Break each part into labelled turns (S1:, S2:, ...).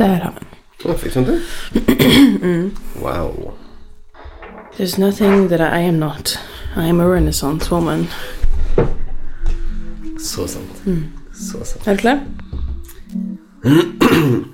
S1: Der har vi den.
S2: Å, fikk du det? Wow.
S1: There's nothing that I am not. I am a renaissance woman.
S2: Så sant. Så sant.
S1: Er du klar?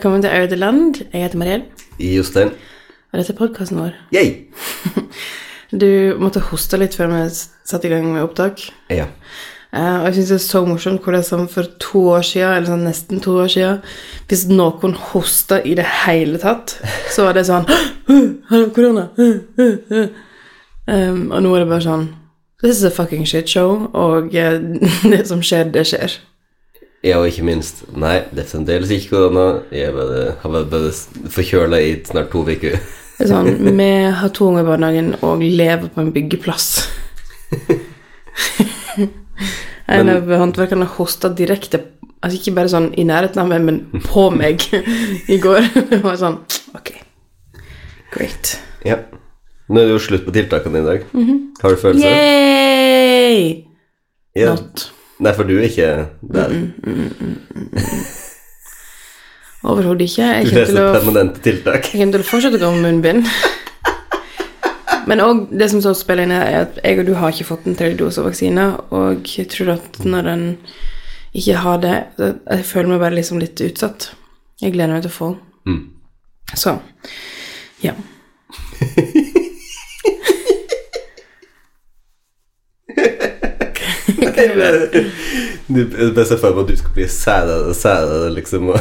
S1: velkommen til Audeland. Jeg heter Mariell,
S2: Jostein.
S1: og dette er podkasten vår.
S2: Yay!
S1: Du måtte hoste litt før vi satte i gang med opptak.
S2: Ja.
S1: Uh, og jeg syns det er så morsomt hvordan for to år siden, eller sånn nesten to år siden, hvis noen hosta i det hele tatt, så var det sånn Har du korona? Um, og nå er det bare sånn This is a fucking shit show, og uh, det som skjer, det skjer.
S2: Ja, og ikke minst Nei, det er fremdeles ikke korona. Jeg bare, har vært bare forkjøla i snart to uker.
S1: Det er sånn, Vi har to unger i barnehagen og lever på en byggeplass. en av håndverkerne hosta direkte Altså ikke bare sånn i nærheten av meg, men på meg i går. Det var sånn Ok, great.
S2: Ja. Nå er det jo slutt på tiltakene i dag. Har du følelser?
S1: Yay!
S2: Ja.
S1: Not.
S2: Nei, for du er ikke der.
S1: Overhodet ikke. Jeg kommer til å
S2: permanente tiltak.
S1: Jeg kommer til å fortsette å gå med munnbind. Men òg det som så spiller inn, er at jeg og du har ikke fått en tredje dose vaksine. Og jeg tror at når en ikke har det Jeg føler meg bare liksom litt utsatt. Jeg gleder meg til å få.
S2: Mm.
S1: Så ja.
S2: Du bare ser for meg at du skal bli særere og særere, liksom. Og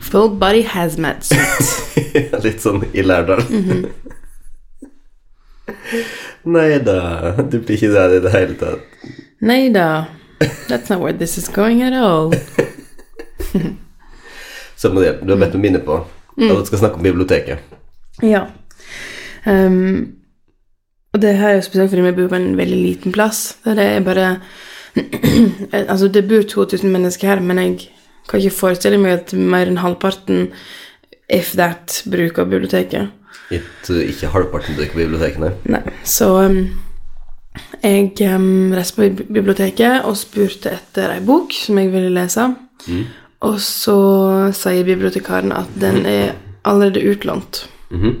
S1: Full body hazmat suit.
S2: Litt sånn i Lærdal. Nei da, du blir ikke der i det hele tatt.
S1: Nei da. That's not where this is going at all.
S2: Så Mariel, du har bedt meg minne på at du skal snakke om biblioteket.
S1: Ja. Ehm, og det her er jo spesielt fordi vi bor på en veldig liten plass. Der det er bare Altså, det bor 2000 mennesker her, men jeg kan ikke forestille meg at mer enn halvparten, if that, bruker biblioteket.
S2: It, ikke halvparten bruker biblioteket bibliotekene.
S1: Nei. Så um, jeg um, reiste på biblioteket og spurte etter ei bok som jeg ville lese. Og så sier bibliotekaren at den er allerede utlånt.
S2: Mhm.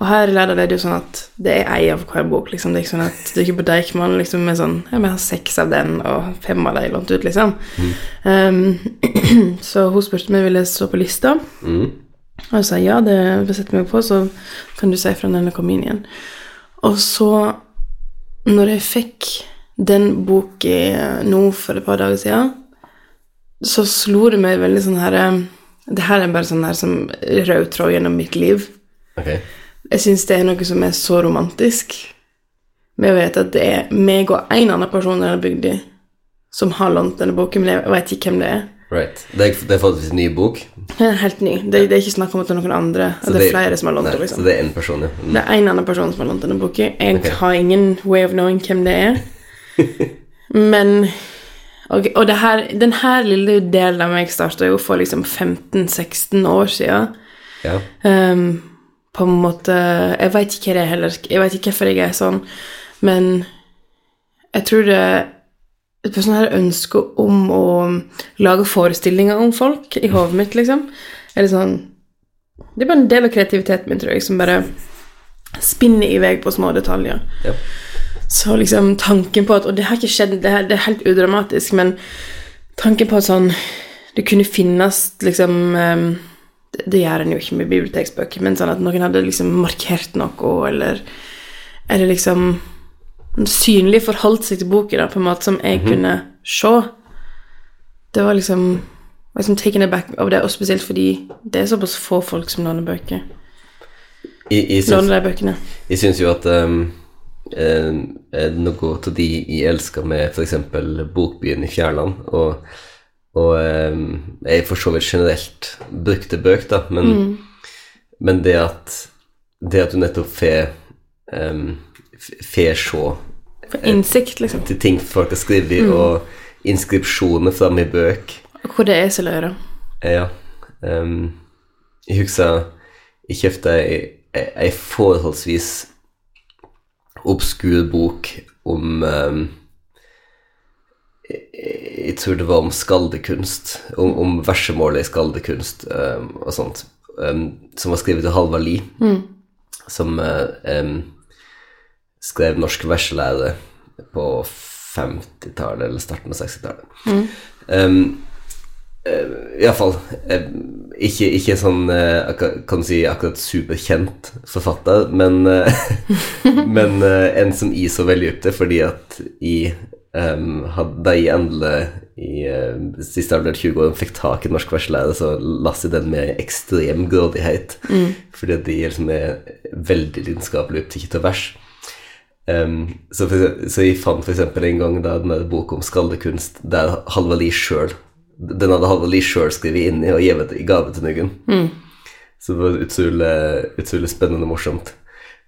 S1: Og her i Lærdal er det jo sånn at det er ei av hver bok. liksom. Det er ikke sånn at det er ikke på Deichman liksom med sånn Ja, vi har seks av den, og fem av de lånt ut, liksom. Um, så hun spurte om jeg ville stå på lista.
S2: Mm.
S1: Og jeg sa ja, det setter meg på, så kan du si fra når jeg kommer inn igjen. Og så, når jeg fikk den boka nå for et par dager siden, så slo det meg veldig sånn her eh, Det her er bare sånn her som rød tråd gjennom mitt liv.
S2: Ok.
S1: Jeg syns det er noe som er så romantisk Vi vet at det er meg og en annen person i denne bygda som har lånt denne boken, men jeg vet ikke hvem det er.
S2: Right. Det er, det er faktisk en ny bok.
S1: Helt ny. Det, det er ikke snakk om at det er noen andre. Så det er flere som har lånt den. liksom.
S2: Så det er én person, ja. Mm.
S1: Det er en annen person som har lånt denne boka. Jeg
S2: okay.
S1: har ingen way of knowing hvem det er. Men Og, og det her, den her lille delen av meg starta jo for liksom 15-16 år siden.
S2: Ja.
S1: Ehm, på en måte Jeg veit ikke hva det er heller. Jeg veit ikke hvorfor jeg er sånn, men jeg tror det et sånn her ønske om å lage forestillinger om folk i hodet mitt, liksom. Eller sånn Det er bare en del av kreativiteten min, tror jeg, som bare spinner i vei på små detaljer.
S2: ja.
S1: Så liksom tanken på at Og det har ikke skjedd, det, her, det er helt udramatisk, men tanken på at sånn Det kunne finnes liksom ehm, det, gjør en jo ikke med biblioteksbøker, men sånn at noen hadde liksom markert noe, eller Eller liksom synlig forholdt seg til boken da, på en måte som jeg kunne se. Det var liksom liksom taken aback av det, og spesielt fordi det er såpass få folk som låner bøker.
S2: I, I syns,
S1: Låner de bøkene.
S2: jeg syns jo at um, eh, noe av de jeg elsker med f.eks. Bokbyen i Fjærland, og og eh, jeg for så vidt generelt brukte bøk, da, men, men det at det at du nettopp får um, får se
S1: For innsikt, liksom.
S2: til ting folk har skrevet, og inskripsjoner framme i bøk
S1: hvor det er som lører.
S2: Ja. Um, jeg husker jeg kjøpte ei forholdsvis obskur bok om um, jeg, tror det var om skaldekunst, om, om versemålet i skaldekunst um, og sånt, um, som var skrevet av Halvard Lie, som uh, um, skrev norsk verselære på 50-tallet eller starten av 60-tallet. Um, uh, Iallfall uh, ikke, ikke sånn uh, kan si akkurat superkjent forfatter, men, uh, men en som jeg så veldig opp til, fordi at jeg um, hadde jeg endelig i uh, siste halvdel 20 år fikk tak i norsk verselære, så las jeg den med ekstrem grådighet, fordi at de liksom er veldig lidenskapelig opptatt av vers. Um, så, for, så jeg fant eksempel en gang da den der boka om skaldekunst der Halvard Lie sjøl Den hadde Halvard Lie sjøl skrevet inni og gitt i gave til noen. Så det var utrolig, utrolig spennende og morsomt.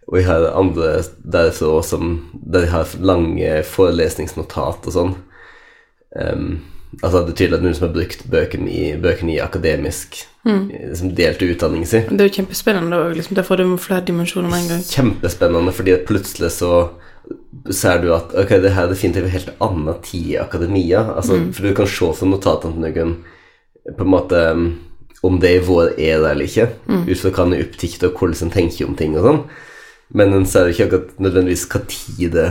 S2: Og jeg har andre derfra som Der jeg har lange forelesningsnotat og sånn. Um, altså det er tydelig at noen som har brukt bøkene i, bøkene i akademisk Som delte utdanningen sin.
S1: Det er jo kjempespennende òg, liksom. Der får du flere dimensjoner med en gang.
S2: Kjempespennende, fordi plutselig så ser du at ok, det her er definitivt en helt annen tid i akademia. Altså, For du kan se fra notatene til på en måte om det er vår æra eller ikke, ut fra hva en er opptatt av, hvordan en tenker om ting og sånn. Men en ser ikke akkurat nødvendigvis hva tid det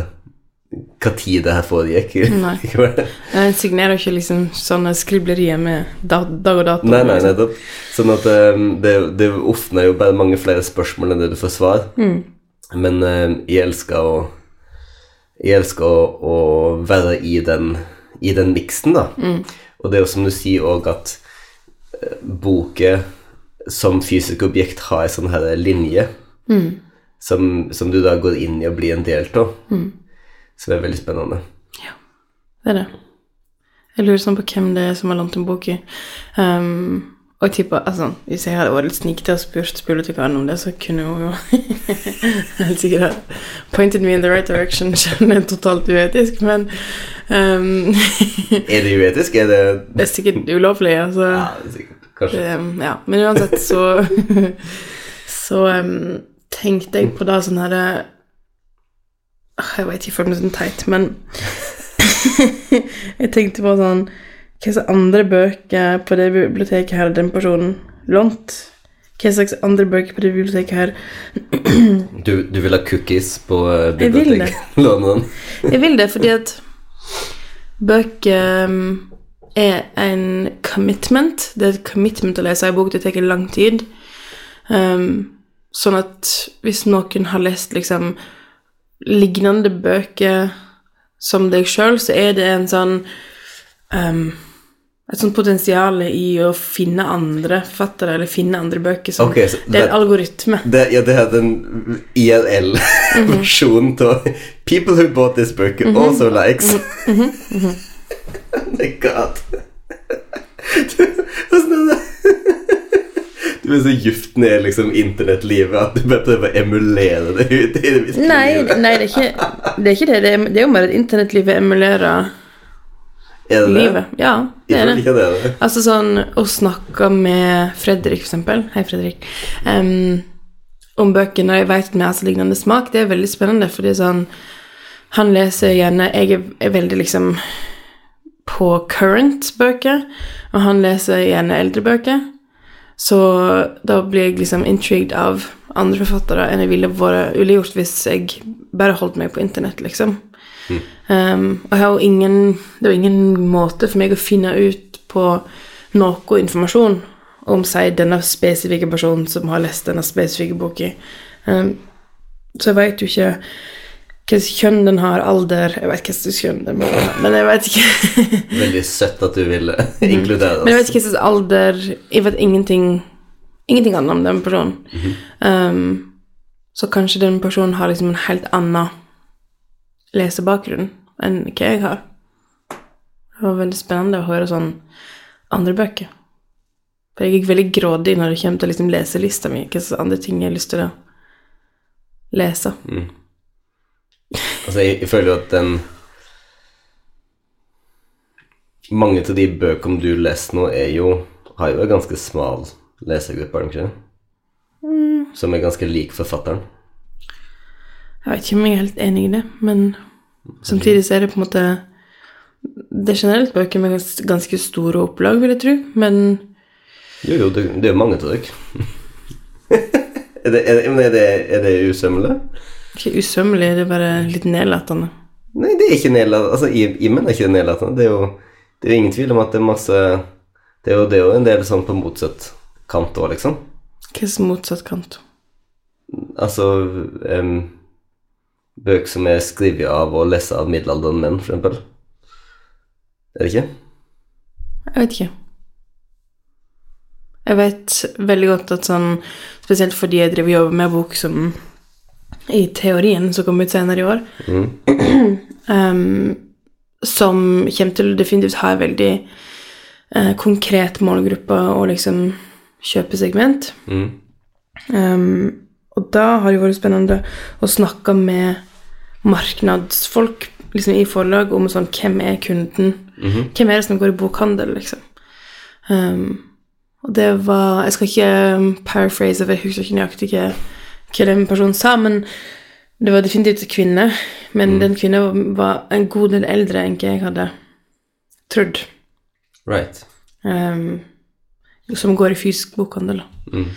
S2: hva tid det her foregikk.
S1: Nei. Jeg signerer ikke liksom sånne skriblerier med dag og dato.
S2: Nei, nei,
S1: liksom.
S2: nettopp. Sånn at um, det, det åpner jo bare mange flere spørsmål enn det du får svar. Mm. Men um, jeg elsker å Jeg elsker å, å være i den i den miksen, da. Mm. Og det er jo som du sier òg, at boka som fysisk objekt har en sånn her linje som, som du da går inn i og blir en del av. det er veldig spennende.
S1: Ja, Det er det. Jeg lurer sånn på hvem det er som har lånt en bok i. Um, og tipper, altså, Hvis jeg hadde vært litt snikete og spurt bibliotekaren om det, så kunne hun jo helt sikkert pointed me in the right direction. Selv det er totalt uetisk, men um,
S2: Er det uetisk? Er det
S1: det er sikkert ulovlig. altså.
S2: Ja, det er sikkert. Kanskje.
S1: Det, ja, men uansett så Så um, tenkte jeg på da sånn herre Ah, Jeg vet ikke, jeg føler meg sånn teit, men Jeg tenkte på sånn Hva slags andre bøker på det biblioteket her den personen lånt? Hva slags andre bøker på det biblioteket her
S2: Du, du vil ha cookies på uh,
S1: Jeg vil det. Jeg vil det fordi at bøker um, er en commitment. Det er et commitment å lese en bok. Det tar lang tid. Um, sånn at hvis noen har lest liksom lignende bøker som deg sjøl, så er det en sånn um, et sånt potensial i å finne andre forfattere, eller finne andre bøker. Som,
S2: okay, så
S1: det er en algoritme.
S2: Det, ja, det er den IRL-versjonen av People who bought this book also likes. oh my god. Hvordan er det? Du er så gift ned liksom, internettlivet at du bare prøver å emulere det ut i det virkelige
S1: Nei,
S2: livet.
S1: nei det, er ikke, det er ikke det. Det er, det er jo bare at internettlivet emulerer
S2: Er det det?
S1: livet. Ja, det er det.
S2: det det.
S1: Altså sånn å snakke med Fredrik, for eksempel. Hei, Fredrik. Um, om bøker når jeg vet at vi har så lignende smak, det er veldig spennende, fordi sånn Han leser gjerne Jeg er, veldig liksom på current bøker, og han leser gjerne eldre bøker. Så da blir jeg liksom intrigued av andre forfattere enn jeg ville vært ville gjort hvis jeg bare holdt meg på internett, liksom. Um, og jeg har jo ingen Det er jo ingen måte for meg å finne ut på noe informasjon om si denne spesifikke personen som har lest denne spesifikke boka. Um, så jeg veit jo ikke hvilket kjønn den har, alder Jeg vet hva slags kjønn den må ha, men jeg vet ikke
S2: Veldig søtt at du ville inkludere
S1: Men jeg vet
S2: oss.
S1: ikke hvilken alder Jeg vet ingenting Ingenting annet om den personen. um, så kanskje den personen har liksom en helt annen lesebakgrunn enn hva jeg har. Det var veldig spennende å høre sånn andre bøker. For jeg er veldig grådig når det kommer til liksom leselista mi, hvilke andre ting jeg har lyst til å lese.
S2: Altså, jeg, jeg føler jo at den Mange av de bøkene du leser nå, er jo har jo en ganske smal lesergruppe, har de ikke det? Som er ganske lik forfatteren.
S1: Jeg vet ikke om jeg er helt enig i det, men samtidig så er det på en måte Det er generelt bøker med gans- ganske store opplag, vil jeg tro, men
S2: Jo, jo, det, det er jo mange av dere. er, det, er, det- er, det, er det usømmelig?
S1: Ikke usømmelig, det er bare litt nedlatende.
S2: Nei, det er ikke nedlatende. Altså, i, i menn er ikke nedlatende. Det er jo det er jo ingen tvil om at det er masse Det er jo, det er jo en del sånn på motsatt kant òg, liksom.
S1: Hva er motsatt kant?
S2: Altså um, Bøker som er skrevet av og lest av middelaldrende menn, for eksempel. Er det ikke?
S1: Jeg vet ikke. Jeg vet veldig godt at sånn Spesielt fordi jeg driver og jobber med bok som i teorien som kom ut senere i år, em, som kommer til å definitivt ha en veldig uh, konkret målgruppe og liksom kjøpesegment.
S2: Mm.
S1: Um, og da har det vært spennende å snakke med marknadsfolk liksom i forlag om sånn hvem er kunden? Hvem er det som går i bokhandel, liksom? Um, og det var Jeg skal ikke um, paraphrase, for jeg husker ikke nøyaktig hva, hva den personen sa, men det var definitivt en kvinne. Men den kvinnen var en god del eldre enn hva jeg hadde trodd.
S2: Right.
S1: Um, som går i fysisk bokhandel, Mm.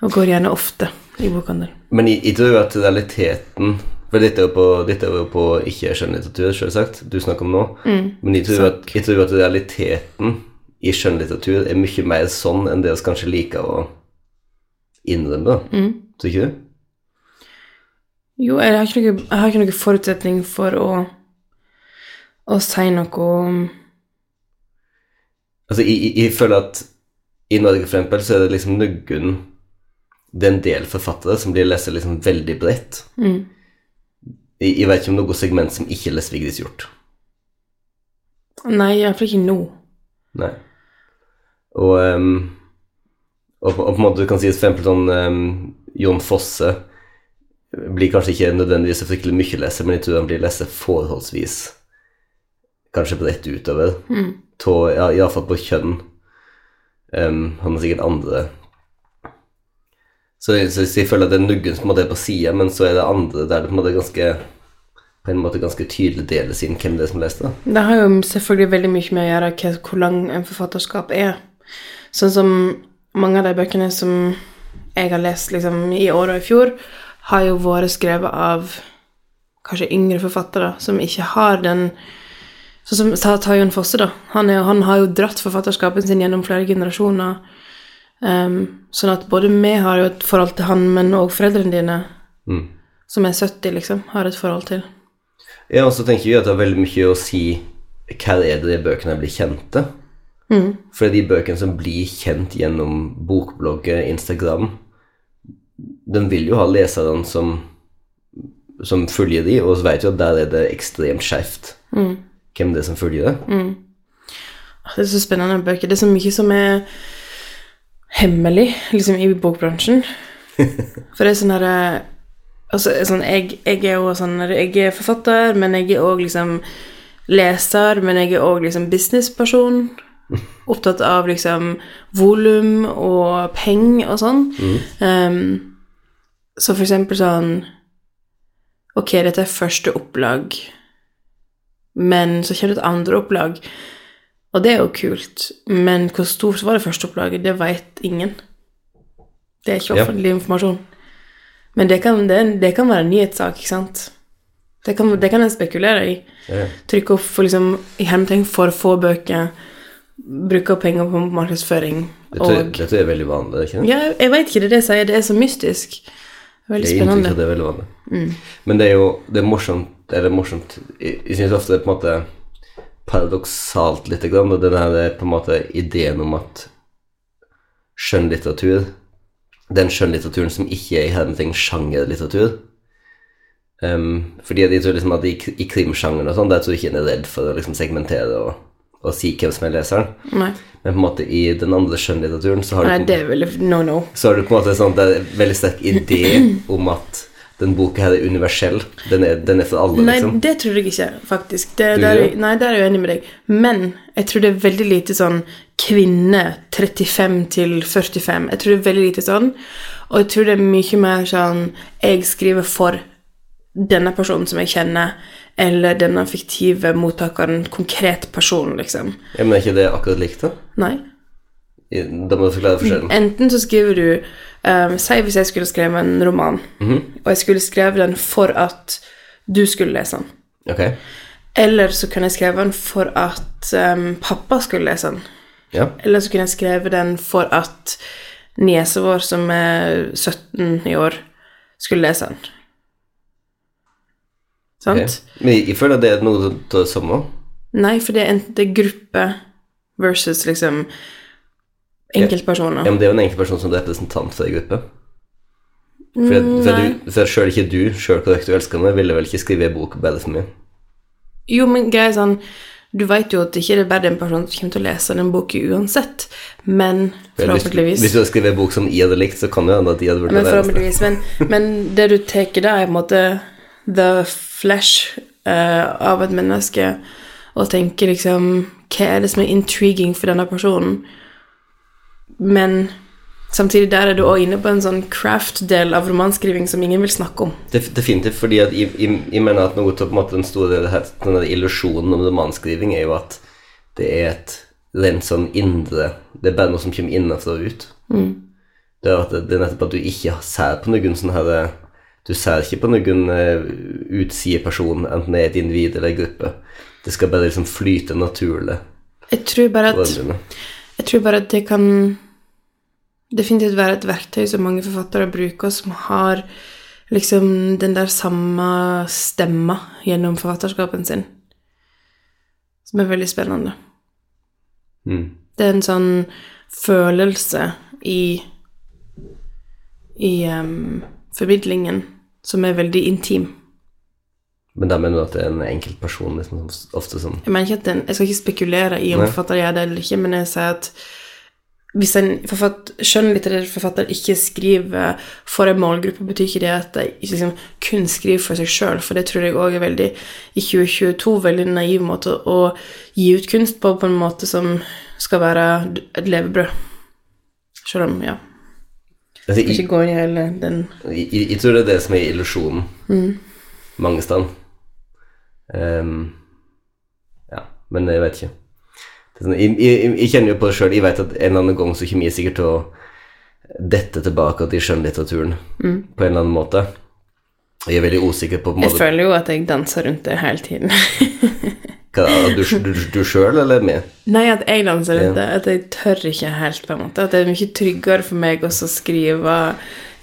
S1: Og går gjerne ofte i bokhandel.
S2: Men jeg tror at realiteten For dette er jo på, dette er jo på ikke-skjønnlitteratur, selvsagt, du snakker om nå. Men jeg tror, at, jeg tror at realiteten i skjønnlitteratur er mye mer sånn enn det vi kanskje liker å innrømme. da. Tror ikke du?
S1: Jo, jeg har ikke noe, har ikke noe forutsetning for å, å si noe om
S2: Altså, jeg, jeg, jeg føler at i Norge, for eksempel, så er det liksom Nuggen Det er en del forfattere som blir lest liksom veldig bredt. Jeg, jeg vet ikke om noe segment som ikke leser Vigdis Hjorth.
S1: Nei, iallfall ikke nå.
S2: Nei. Og, um, og, på- og på en måte du kan si for eksempel sånn um, Jon Fosse blir kanskje ikke nødvendigvis fryktelig mye leser, men jeg tror han blir leser forholdsvis kanskje bredt utover. Tå, ja, Iallfall på kjønn. Um, han har sikkert andre så, så, så jeg føler at det er nuggen som på er på sida, men så er det andre der det på en måte er ganske på en måte ganske tydelig deles inn hvem det er som leser det.
S1: Det har jo selvfølgelig veldig mye med å gjøre hva, hvor lang en forfatterskap er. Sånn som mange av de bøkene som jeg har lest liksom, i år og i fjor, har jo vært skrevet av kanskje yngre forfattere som ikke har den Sånn som ta, ta Jon Fosse, da. Han, jo- han har jo dratt forfatterskapen sin gjennom flere generasjoner. Um, sånn at både vi har jo et forhold til han, men òg foreldrene dine, som er 70, liksom, har et forhold til.
S2: Ja, og så tenker vi at det har veldig mye å si hva er det de bøkene blir kjente. For det er de bøkene som blir kjent gjennom bokblogger, Instagram, de vil jo ha leserne som, som følger de, og så vet jo at der er det ekstremt skjevt hvem det er som følger det.
S1: Det er så spennende bøker. Det er så mye som er hemmelig liksom, i bokbransjen. For det er sånn herre altså, sånn, jeg, jeg er jo sånn Jeg er forfatter, men jeg er òg liksom leser, men jeg er òg liksom businessperson. Opptatt av liksom volum og penger og sånn. Um, så for eksempel sånn Ok, dette er første opplag, men så kommer det et andre opplag. Og det er jo kult, men hvor stort var det første opplaget, det vet ingen. Det er ikke
S2: Ja.
S1: offentlig informasjon. Men det kan, det, det kan være en nyhetssak, ikke sant? Det kan, det kan jeg spekulere i.
S2: Ja.
S1: Trykke opp for liksom, i hermetegn for få bøker, bruke penger på markedsføring
S2: Det tror, jeg,
S1: og
S2: dette er veldig vanlig, ikke det?
S1: Ja, jeg vet ikke, det det sier, det er så mystisk. Veldig spennende.
S2: det er veldig vanlig. Men det er jo det er morsomt Eller morsomt Jeg, jeg syns ofte det er på en måte paradoksalt lite grann, og den her på en måte ideen om at skjønnlitteratur Den skjønnlitteraturen som ikke er i hermetegn sjangerlitteratur um, Fordi jeg tror liksom at i, i krimsjangeren og sånn, der tror jeg ikke en er redd for å liksom segmentere og å si hvem som er leseren.
S1: Nei.
S2: Men på en måte i den andre skjønnlitteraturen så har
S1: Nei,
S2: du,
S1: på, no, no.
S2: så har du på en måte sånn Det er en veldig sterk idé om at den boka her er universell. Den er, den er for alle,
S1: Nei,
S2: liksom.
S1: det tror jeg ikke, faktisk. Det, der, nei, der er jeg enig med deg. Men jeg tror det er veldig lite sånn kvinne 35 til 45. Jeg tror det er veldig lite sånn. Og jeg tror det er mye mer sånn jeg skriver for denne personen som jeg kjenner, eller denne fiktive mottakeren, konkret person, liksom.
S2: Ja, men er ikke det akkurat likt, da?
S1: Nei.
S2: Da må du forklare forskjellen.
S1: Enten så skriver du um, Si hvis jeg skulle skrevet en roman, og jeg skulle skrevet den for at du skulle lese den.
S2: Ok.
S1: Eller så kunne jeg skrevet den for at um, pappa skulle lese den.
S2: Ja.
S1: Eller så kunne jeg skrevet den for at niesa vår, som er 17 i år, skulle lese den. Sant?
S2: ok. Men jeg, føler føler det er noe av det samme.
S1: Nei, for det er enten det er gruppe versus liksom enkeltpersoner.
S2: Ja, men det er jo en enkeltperson som representant for en gruppe. For, at-
S1: Mm,
S2: for, du, for selv ikke du, hvor høyt du elsker meg, ville vel ikke skrive en bok bare for meg.
S1: Jo, men greia er sånn Du vet jo at det ikke er bare den personen som kommer til å lese den boka uansett, men forhåpentligvis
S2: hvis du hadde skrevet en bok som jeg hadde likt, så kan det hende at jeg hadde vært
S1: Men forhåpentligvis. Men, men det du tar da, er på en måte the flesh uh, av et menneske, og tenker liksom Hva er det som er intriguing for denne personen? Men samtidig der er du også inne på en sånn craft-del av romanskriving som ingen vil snakke om.
S2: Def, definitivt, fordi at jeg, jeg, jeg mener at noe av den store det her- den der illusjonen om romanskriving er jo at det er et rent sånn indre Det er bare noe som kommer innenfra og ut. Det er at det, det er nettopp at du ikke ser på noen sånn her Du ser ikke på noen uh, utsideperson, enten det er et individ eller en gruppe. Det skal bare liksom flyte naturlig.
S1: Jeg tror bare at. Jeg tror bare at det kan definitivt være et verktøy som mange forfattere bruker, som har liksom den der samme stemma gjennom forfatterskapen sin. Som er veldig spennende.
S2: Mm.
S1: Det er en sånn følelse i i em, formidlingen som er veldig intim.
S2: Men da mener du at det er en enkeltperson, liksom, ofte som
S1: Jeg mener ikke at den, jeg skal ikke spekulere i om forfatter gjør det eller ikke, men jeg sier at hvis en forfatt, skjønnlitterær forfatter ikke skriver for en målgruppe, betyr ikke det at de liksom kun skriver for seg sjøl, for det tror jeg òg er veldig, i 2022, veldig naiv måte å gi ut kunst på, på en måte som skal være et levebrød. Selv om, ja
S2: altså,
S1: Skal
S2: jeg,
S1: ikke gå inn i hele den
S2: jeg, jeg, tror det er det som er illusjonen mange steder. Um, ja, men jeg vet ikke. Det er sånn, jeg, jeg, jeg kjenner jo på det sjøl. Jeg vet at en eller annen gang så kommer jeg sikkert til å dette tilbake til skjønnlitteraturen på en eller annen måte. Jeg er veldig usikker på, på
S1: Jeg føler jo at jeg danser rundt det hele tiden.
S2: hva, du, du, du sjøl eller meg.
S1: Nei, at jeg danser dette. At jeg tør ikke helt, på en måte. At det er mye tryggere for meg å skrive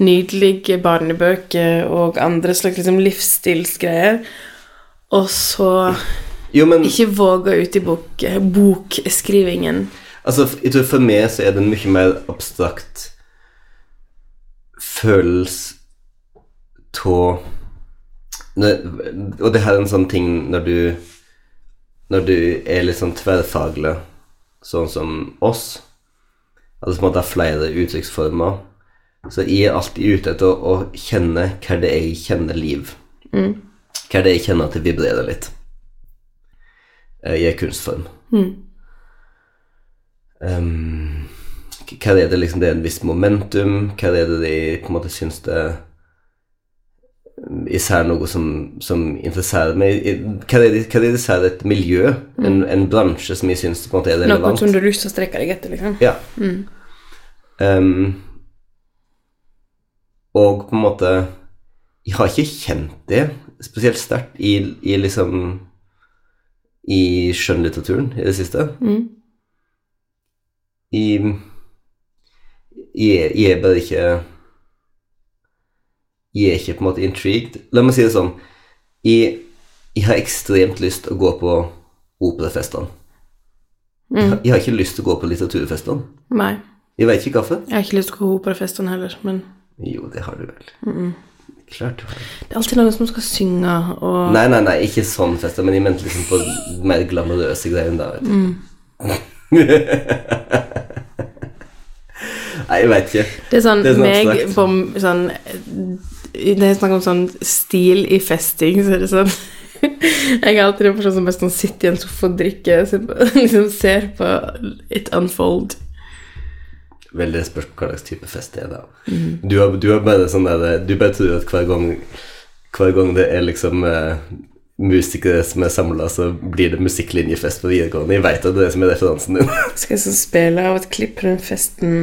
S1: nydelige barnebøker og andre slags liksom, livsstilsgreier, og så
S2: Jo, men
S1: ikke våge ut i bok, bokskrivingen.
S2: Altså, jeg tror for meg så er det en mye mer abstrakt følelse av Og det her er en sånn ting når du Når du er litt sånn tverrfaglig, sånn som oss, altså på en måte har flere uttrykksformer, så jeg er alltid ute etter å, å kjenne hva det er jeg kjenner liv. Hva det er jeg kjenner at det vibrerer litt eh, i en kunstform. Um, hva er det liksom det er en viss momentum? Hva er det de på en måte syns det Især noe som, som interesserer meg Hva er det hva er det især et miljø, en, en bransje, som jeg syns på en måte er
S1: Noe som du har lyst til å strekke deg etter, liksom.
S2: Ja. Um, og på en måte Jeg har ikke kjent det spesielt sterkt i, i liksom I skjønnlitteraturen i det siste. I jeg, jeg er bare ikke Jeg er ikke på en måte intrigued. La meg si det sånn Jeg, jeg har ekstremt lyst til å gå på operafestene. Jeg, har- jeg har ikke lyst til å gå på litteraturfestene.
S1: Nei.
S2: Jeg veit ikke hvorfor.
S1: Jeg har ikke lyst til å gå på operafestene heller, men
S2: Jo, det har du vel. Klart du har.
S1: Det er alltid noen som skal synge og
S2: Nei, nei, nei, ikke sånn fest, men jeg mente liksom på mer glamorøse greier enn da, vet du. nei, jeg veit ikke.
S1: Det er sånn
S2: Det er sånn
S1: meg på sånn Det er snakk om sånn stil i festing, så er det sånn Jeg er alltid den personen som bare sånn sitter i en sofa og drikker, liksom ser på it unfold.
S2: Veldig spørs på hva slags type fest det er, da. Du, har, du har bare sånn der Du bare tror at hver gang Hver gang det er liksom uh, musikere som er samla, så blir det musikklinjefest på videregående. Jeg veit at det er det som er referansen din.
S1: Skal jeg så spille av et klipp på den festen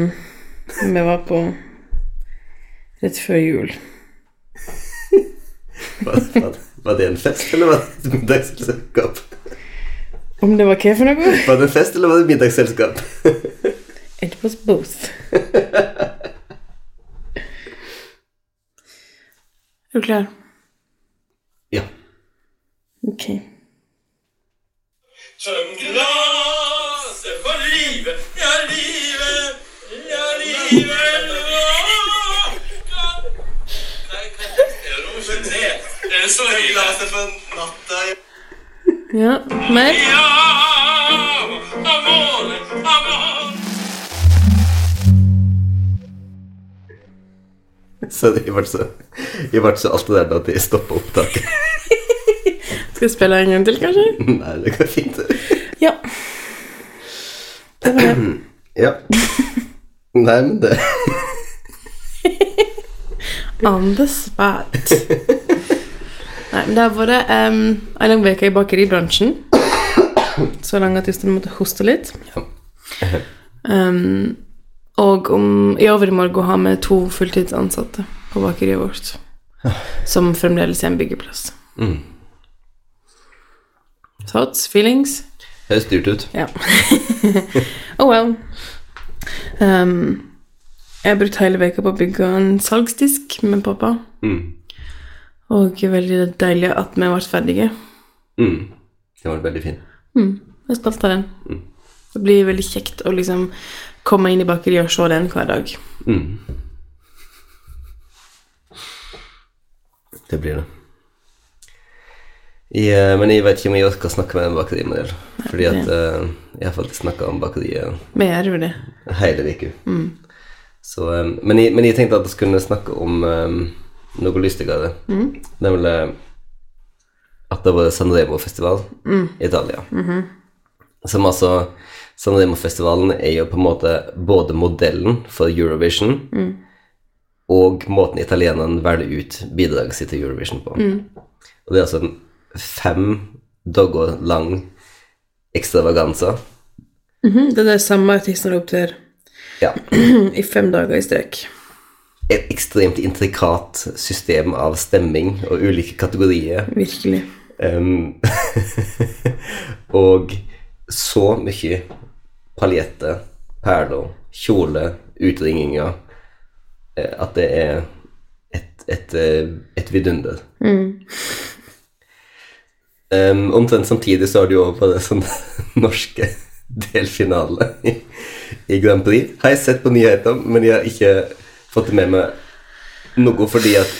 S1: som jeg var på rett før jul.
S2: Var, var, var det en fest, eller var det et middagsselskap?
S1: Om det var hva for noe?
S2: Var det en fest, eller var det et middagsselskap?
S1: It was both. Er du klar?
S2: Ja.
S1: Ok.
S3: Tøm glasset for livet, ja, livet, ja, livet Åh, kan- Nei, kan- Det? Er så glasset for natta
S1: Ja, mer?
S2: Så det ble så, det ble så alt det der da at jeg stoppa opptaket.
S1: Skal vi spille en gang til, kanskje?
S2: Nei, det går fint.
S1: Ja. Det var det.
S2: Ja. Nei, men det
S1: On the spot. Nei, men det har vært um, en lang uke i bakeribransjen. Så lang at Jostein måtte hoste litt. Um, og om, i overmorgen har vi to fulltidsansatte på bakeriet vårt. Som fremdeles er en byggeplass.
S2: Mm.
S1: Thoughts? Feelings?
S2: høres dyrt ut.
S1: Ja. oh well. Um, jeg har brukt hele veka på å bygge en salgsdisk med pappa.
S2: Mm.
S1: Og veldig deilig at vi ble ferdige.
S2: Mm. Det var veldig fin.
S1: Mm, jeg er stolt av den. Det blir veldig kjekt å liksom komme inn i bakeriet og se den hver dag.
S2: Mm. Det blir det. Jeg, eh, men jeg vet ikke om jeg orker å snakke med en bakerimodell. Fordi at uh, jeg har faktisk snakka om bakeriet
S1: Vi gjør jo det.
S2: hele uka. Så, eh, men, jeg, men jeg tenkte at vi skulle snakke om um, noe lystigere. Nemlig at det var Sanremo-festival i Italia. Som altså Sanremo-festivalen er jo på en måte både modellen for Eurovision og måten italienerne velger ut bidraget sitt til Eurovision på. Og det er altså en fem dager lang ekstravaganse.
S1: -hmm. det er det samme artisten opptrer
S2: Ja.
S1: i fem dager i strek
S2: Et ekstremt intrikat system av stemming og ulike kategorier.
S1: Virkelig.
S2: Um, og så mye paljetter, perler, kjole, utringinger eh, at det er et, et, eh, et vidunder. Um, omtrent samtidig så har du jo bare det sånn norske delfinale i, Grand Prix. Har jeg sett på nyhetene, men jeg har ikke fått det med meg noe fordi at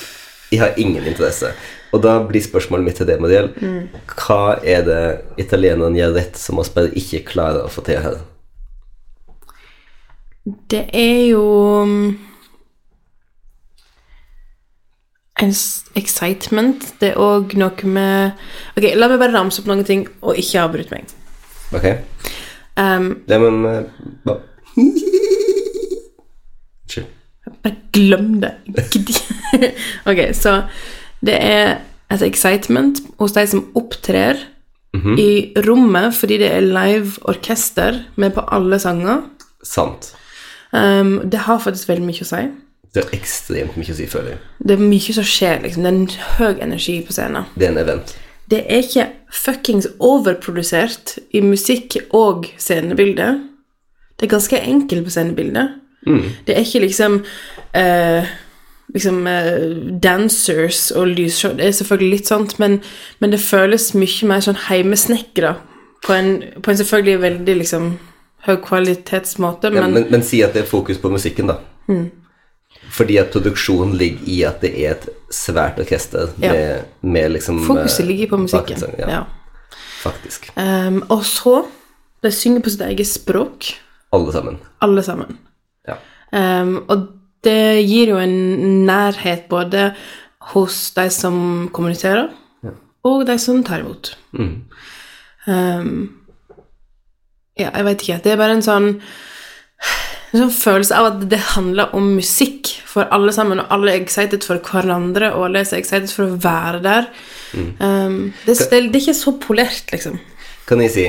S2: jeg har ingen interesse. Og da blir spørsmålet mitt til det, Mariel, hva er det italienerne gjør rett som oss bare ikke klarer å få til her?
S1: Det er jo mm, en excitement. Det er òg noe med Ok, la meg bare ramse opp noen ting og ikke avbryte meg.
S2: Ok?
S1: Um,
S2: ja, men eh, ba-
S1: Bare glem det. Ok, så det er et excitement hos de som opptrer i rommet fordi det er live orkester med på alle sanger.
S2: Sant.
S1: Um, det har faktisk veldig mye å si.
S2: Det er ekstremt mye å si, føler jeg.
S1: Det er mye som skjer, liksom. Det er en høy energi på scenen.
S2: Det er en event.
S1: Det er ikke fuckings overprodusert i musikk og scenebilde. Det er ganske enkelt på scenebildet. Det er ikke liksom eh, Liksom eh, dancers og lysshow. Det er selvfølgelig litt sånt, men, men det føles mye mer sånn heimesnekra på en, på en selvfølgelig veldig liksom høykvalitetsmåte,
S2: Ja,
S1: men
S2: men, men si at det er fokus på musikken, da. Fordi at produksjonen ligger i at det er et svært orkester
S1: Ja.
S2: med, med liksom
S1: Fokuset
S2: eh,
S1: ligger på musikken.
S2: bakgrunnsang,
S1: Ja.
S2: Ja, faktisk.
S1: Um, og så De synger på sitt eget språk,
S2: Alle sammen.
S1: alle sammen.
S2: Ja.
S1: Um, og det gir jo en nærhet både hos de som kommuniserer, og de som tar imot.
S2: Mm.
S1: Um, ja, jeg vet ikke. Det er bare en sånn en sånn følelse av at det handler om musikk for alle sammen, og alle er excited for hverandre, og alle er excited for å være der. Ehm, det, det, det er ikke så polert, liksom.
S2: Kan jeg si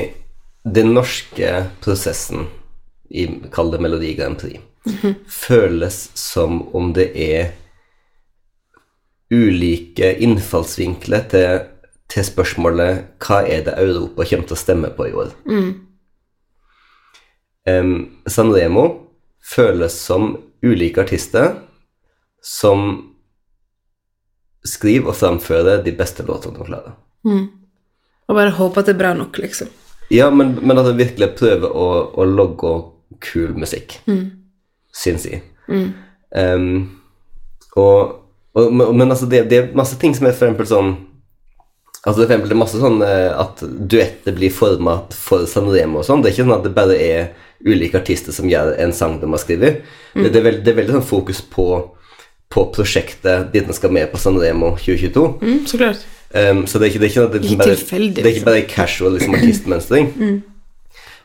S2: Den norske prosessen i Kall det Melodi Grand Prix føles som om det er ulike innfallsvinkler til, til spørsmålet hva er det Europa kommer til å stemme på i år. Em, Sanremo føles som ulike artister som skriver og framfører de beste låtene de klarer.
S1: Og bare håpe at det er bra nok, liksom.
S2: Ja, men, men at de virkelig prøver å, å logge kul musikk, syns jeg. Em, og, og, men, altså, det, det er masse ting som er for eksempel sånn Altså for eksempel, det er masse sånn eh, at duetter blir forma for Sanremo og sånn. Det er ikke sånn at det bare er ulike artister som gjør en sang de har skrevet. Det, det, er veld, det er veldig sånn fokus på, på prosjektet dit den skal med på Sanremo 2022.
S1: Mm, så klart.
S2: Um, så det er ikke, det er ikke, det er liksom
S1: Ikke
S2: bare,
S1: tilfeldig,
S2: Det er ikke bare casual liksom, artistmønstring.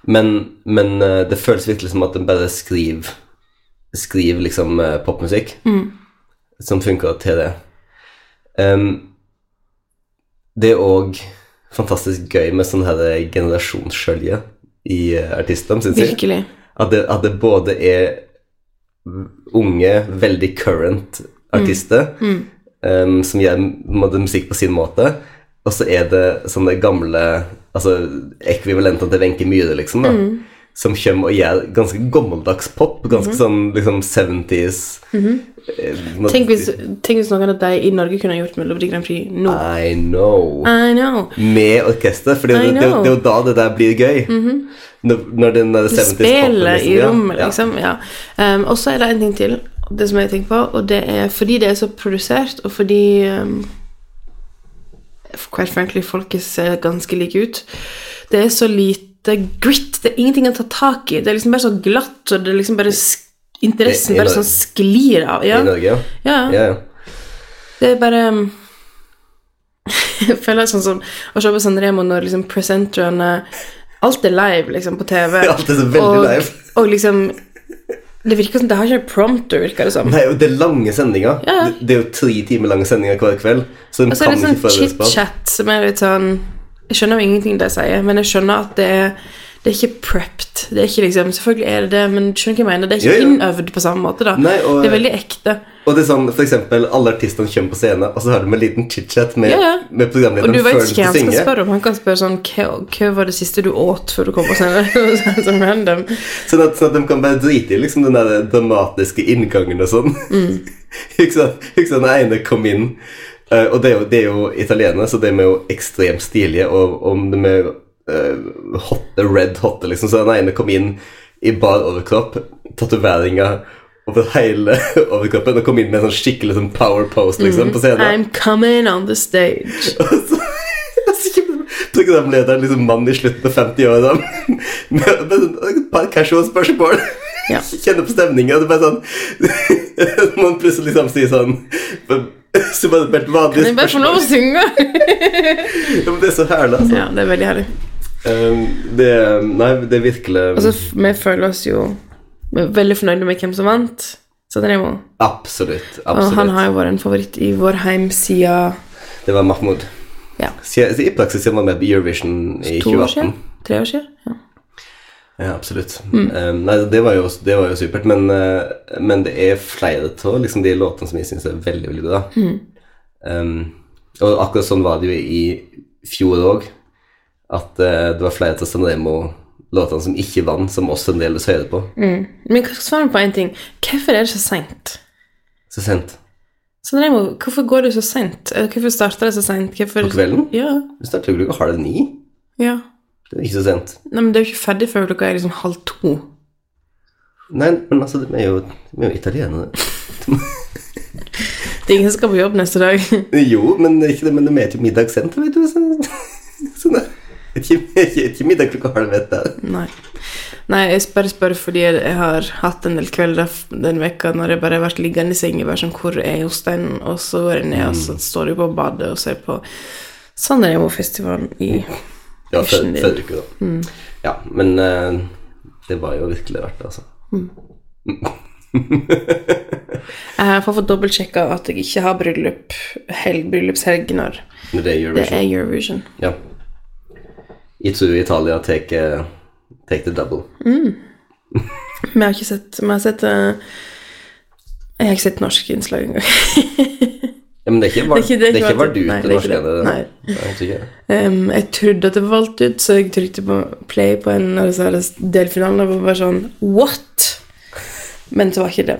S2: Men, men uh, det føles virkelig som at en bare skriver Skriver liksom popmusikk popmusikk som funker til det. Um, det er òg fantastisk gøy med sånn her generasjonsskjølje i artistene, syns jeg.
S1: Virkelig.
S2: At det, at det både er unge, veldig current artister em, som gjør musikk på sin måte, og så er det sånne gamle altså ekvivalenter til Wenche Myhre, liksom, da, som kommer og gjør ganske gammeldags pop, ganske sånn liksom 70s eh,
S1: Tenk hvis, tenk hvis noen av de i Norge kunne gjort Melodi Grand Prix nå.
S2: I know.
S1: I know.
S2: Med orkester, for det, det, er jo da det der blir gøy. når, når den der 70s popen
S1: liksom, i rommet,
S2: ja.
S1: liksom. Ja. Um, og så er det en ting til, det som jeg tenker på, og det er fordi det er så produsert, og fordi um, Quite frankly, folket ser ganske like ut. Det er så lite grit. Det er ingenting å ta tak i. Det er liksom bare så glatt, og det er liksom bare interessen bare sånn sklir av. Ja.
S2: I Norge, ja.
S1: Ja.
S2: ja.
S1: Det er bare um, Jeg føler sånn som å se på Sanremo når liksom presenterne Alt er live, liksom, på TV.
S2: Alt er så veldig
S1: og,
S2: live.
S1: Og liksom Det virker som Det har ikke prompter, virker det som.
S2: Nei, det er lange sendinger.
S1: Ja.
S2: Det, det er jo tre timer lange sendinger hver kveld. Så de
S1: Og så er
S2: kan
S1: det sånn
S2: ikke
S1: chit-chat som er litt sånn Jeg skjønner jo ingenting de sier, men jeg skjønner at det er det er ikke prepped. Det er ikke liksom, Selvfølgelig er det det, men du skjønner hva jeg mener. Det er ikke
S2: Jo, jo.
S1: innøvd på samme måte. da
S2: Nei, og-
S1: Det er veldig ekte.
S2: Og det er sånn, for eksempel, alle artistene kommer på scenen, og så har de en liten chit-chat med,
S1: ja.
S2: med
S1: Og du vet ikke hva han skal spørre om. Han kan spørre sånn Hva, hva var det siste du åt før du kom på scenen? sånn random.
S2: Sånn at, sånn at de kan bare drite i liksom den der dramatiske inngangen og sånn.
S1: Mm.
S2: ikke sant? Ikke sant? Den ene kom inn, eh, og det er, jo, det er jo italienere, så de er jo ekstremt stilige, og om de er uh, hotte, red hotte, liksom, så den ene kom inn i bar overkropp, tatoveringer over hele overkroppen, og kom inn med en sånn skikkelig sånn power pose, liksom, på scenen.
S1: I'm coming on the stage.
S2: Og så- så Programlederen, liksom mann i slutten av 50-åra, med, med sånn et par casual spørsmål.
S1: Ja.
S2: Kjenner på stemninga, det er bare sånn Man plutselig liksom sier sånn Så bare et helt spørsmål.
S1: Kan jeg bare få lov å synge?
S2: Ja, men Det er så herlig, altså.
S1: ja, det er veldig herlig.
S2: Um, det, nei, det er virkelig
S1: vi føler oss jo veldig fornøyd med hvem som vant. Sanremo.
S2: Absolutt.
S1: Og han har jo vært en favoritt i vår heim siden
S2: Det var Mahmoud.
S1: ja,
S2: I praksis var han med på Eurovision i
S1: to år siden. Tre år siden. Ja.
S2: Ja, absolutt.
S1: Mm.
S2: Um, nei, det var, jo, det var jo supert, men, uh, men det er flere av liksom, de låtene som jeg syns er veldig, veldig bra.
S1: Mm.
S2: Um, og akkurat sånn var det jo i fjor òg, at uh, det var flere av Sanremo-låtene som ikke vant, som også en del hører på.
S1: Mm. Men hva skal svare på én ting? Hvorfor er det så seint?
S2: Så sent.
S1: Så Sanremo, hvorfor går det så seint? Hvorfor starter det så seint? Hvorfor...
S2: På kvelden?
S1: Ja.
S2: Du starter jo klokka halv ni.
S1: ja.
S2: Det er ikke så sent.
S1: Nei, men det er jo ikke ferdig før klokka er liksom halv to.
S2: Nei, men altså, vi er jo, vi er jo italienere.
S1: Det er ingen som skal på jobb neste dag.
S2: Jo, men ikke det, men de er til middag sent, vet du. Så, sånn er. Ikke, ikke, ikke middag klokka halv ett.
S1: Nei. Nei, jeg bare spør fordi jeg har hatt en del kvelder den vekka når jeg bare har vært liggende i sengen bare sånn Hvor er Jostein? Og så går jeg ned, og så står jeg på badet og ser på Sanremo-festivalen i
S2: Ja, før uke, da. Ja, men uh, det var jo virkelig verdt det, altså.
S1: Jeg har fått dobbeltsjekka at jeg ikke har bryllup helg, bryllupshelg når
S2: det er Eurovision.
S1: det er Eurovision.
S2: Ja. Jeg tror Italia tar take the double.
S1: Men jeg har ikke sett Vi har sett uh, Jeg har ikke sett norske innslag engang.
S2: Ja, men det er ikke var,
S1: Det er ikke- valgt ut. det
S2: norsk
S1: ikke det. Nei.
S2: Jeg.
S1: Um, jeg trodde at det var valgt ut, så jeg trykte på play på en av disse delfinalene og var bare sånn What?! Men så var ikke det.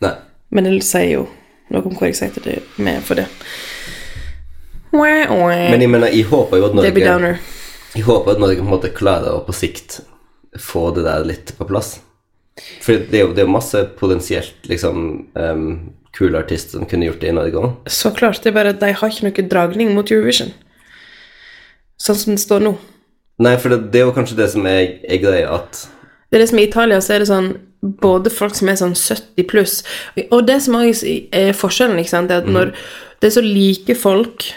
S2: Nei.
S1: Men det sier jo noe om hvor excited jeg er med for det.
S2: Men jeg mener, jeg håper jo at
S1: Debbie
S2: Norge
S1: Downer.
S2: Jeg håper at Norge på en måte klarer å på sikt få det der litt på plass. For det er jo, det er masse potensielt liksom um, kule artister som kunne gjort det i Norge òg.
S1: Så klart. Det er bare at de har ikke noe dragning mot Eurovision. Sånn som det står nå.
S2: Nei, for det, det er jo kanskje det som er, er greia, at
S1: Det er det som I Italia så er det sånn både folk som er sånn 70 pluss Og det som er forskjellen, ikke sant, er at når det er så like folk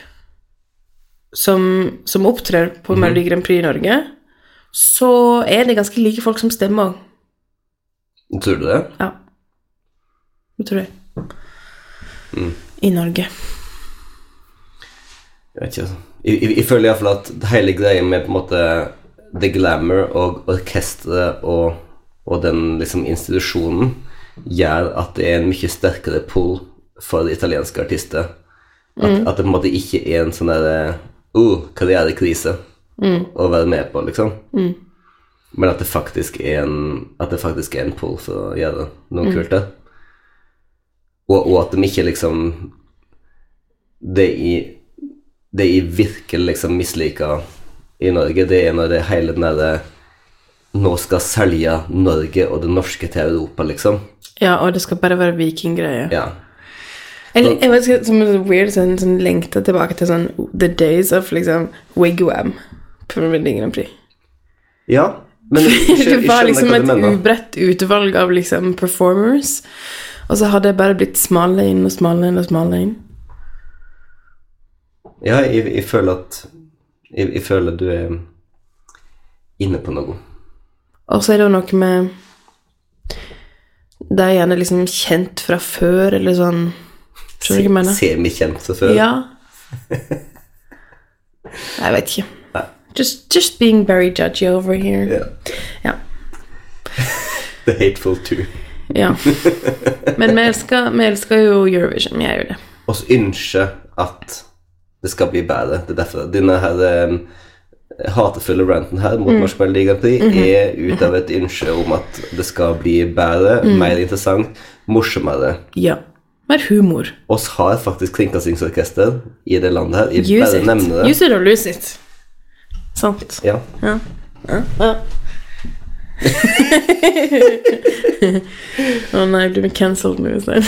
S1: som, som opptrer på Melodi Grand Prix i Norge, så er det ganske like folk som stemmer òg.
S2: Tror du det?
S1: Ja. Det tror jeg. I Norge.
S2: Jeg vet ikke. altså. Jeg, jeg, jeg føler iallfall at hele greia med på en måte the glamour og orkesteret og, og den liksom institusjonen gjør at det er en mye sterkere pull for italienske artister. At, at det på en måte ikke er en sånn derre uh, karrierekrise å være med på, liksom. Men at det faktisk er en At det faktisk er en pull for å gjøre noe kult der. Og, og at de ikke liksom Det jeg, det jeg virkelig liksom misliker i Norge, det er når det er hele den derre Nå skal selge Norge og det norske til Europa, liksom.
S1: Ja, og det skal bare være vikinggreier.
S2: Ja.
S1: Jeg, jeg vet ikke, som en weird sånn, sånn lengta tilbake til sånn The days of liksom Wigwam på Melodi Grand Prix.
S2: ja men jeg, jeg,
S1: Det
S2: jeg
S1: var
S2: skjønner
S1: liksom
S2: hva du
S1: et
S2: mener.
S1: ubredt utvalg av liksom performers, og så hadde det bare blitt smalere inn og smalere inn og smalere inn.
S2: Ja, jeg, jeg føler at jeg, jeg føler du er inne på noe.
S1: Og så er det jo noe med Det er gjerne liksom kjent fra før, eller sånn Skjønner du hva jeg mener?
S2: Semikjent selvfølgelig før.
S1: Ja. Jeg vet ikke.
S2: Nei.
S1: Just, just being very judgy over here.
S2: Ja.
S1: Ja.
S2: The Hateful Two.
S1: ja. Men vi elsker, vi elsker jo Eurovision. Vi gjør jo det.
S2: Og så ønske at det skal bli bedre. Det er derfor denne her um, hatefulle ranten her mot Norsk Melodi Grand Prix er ut av et ønske om at det skal bli bedre, mer interessant, morsommere.
S1: Ja. Mer humor.
S2: Oss har faktisk kringkastingsorkester i det landet her.
S1: Use
S2: bare
S1: it.
S2: det.
S1: Use it or lose it. Sant.
S2: Ja.
S1: Ja. Ja. ja. Å nei, blir vi cancelled nå? cancelled?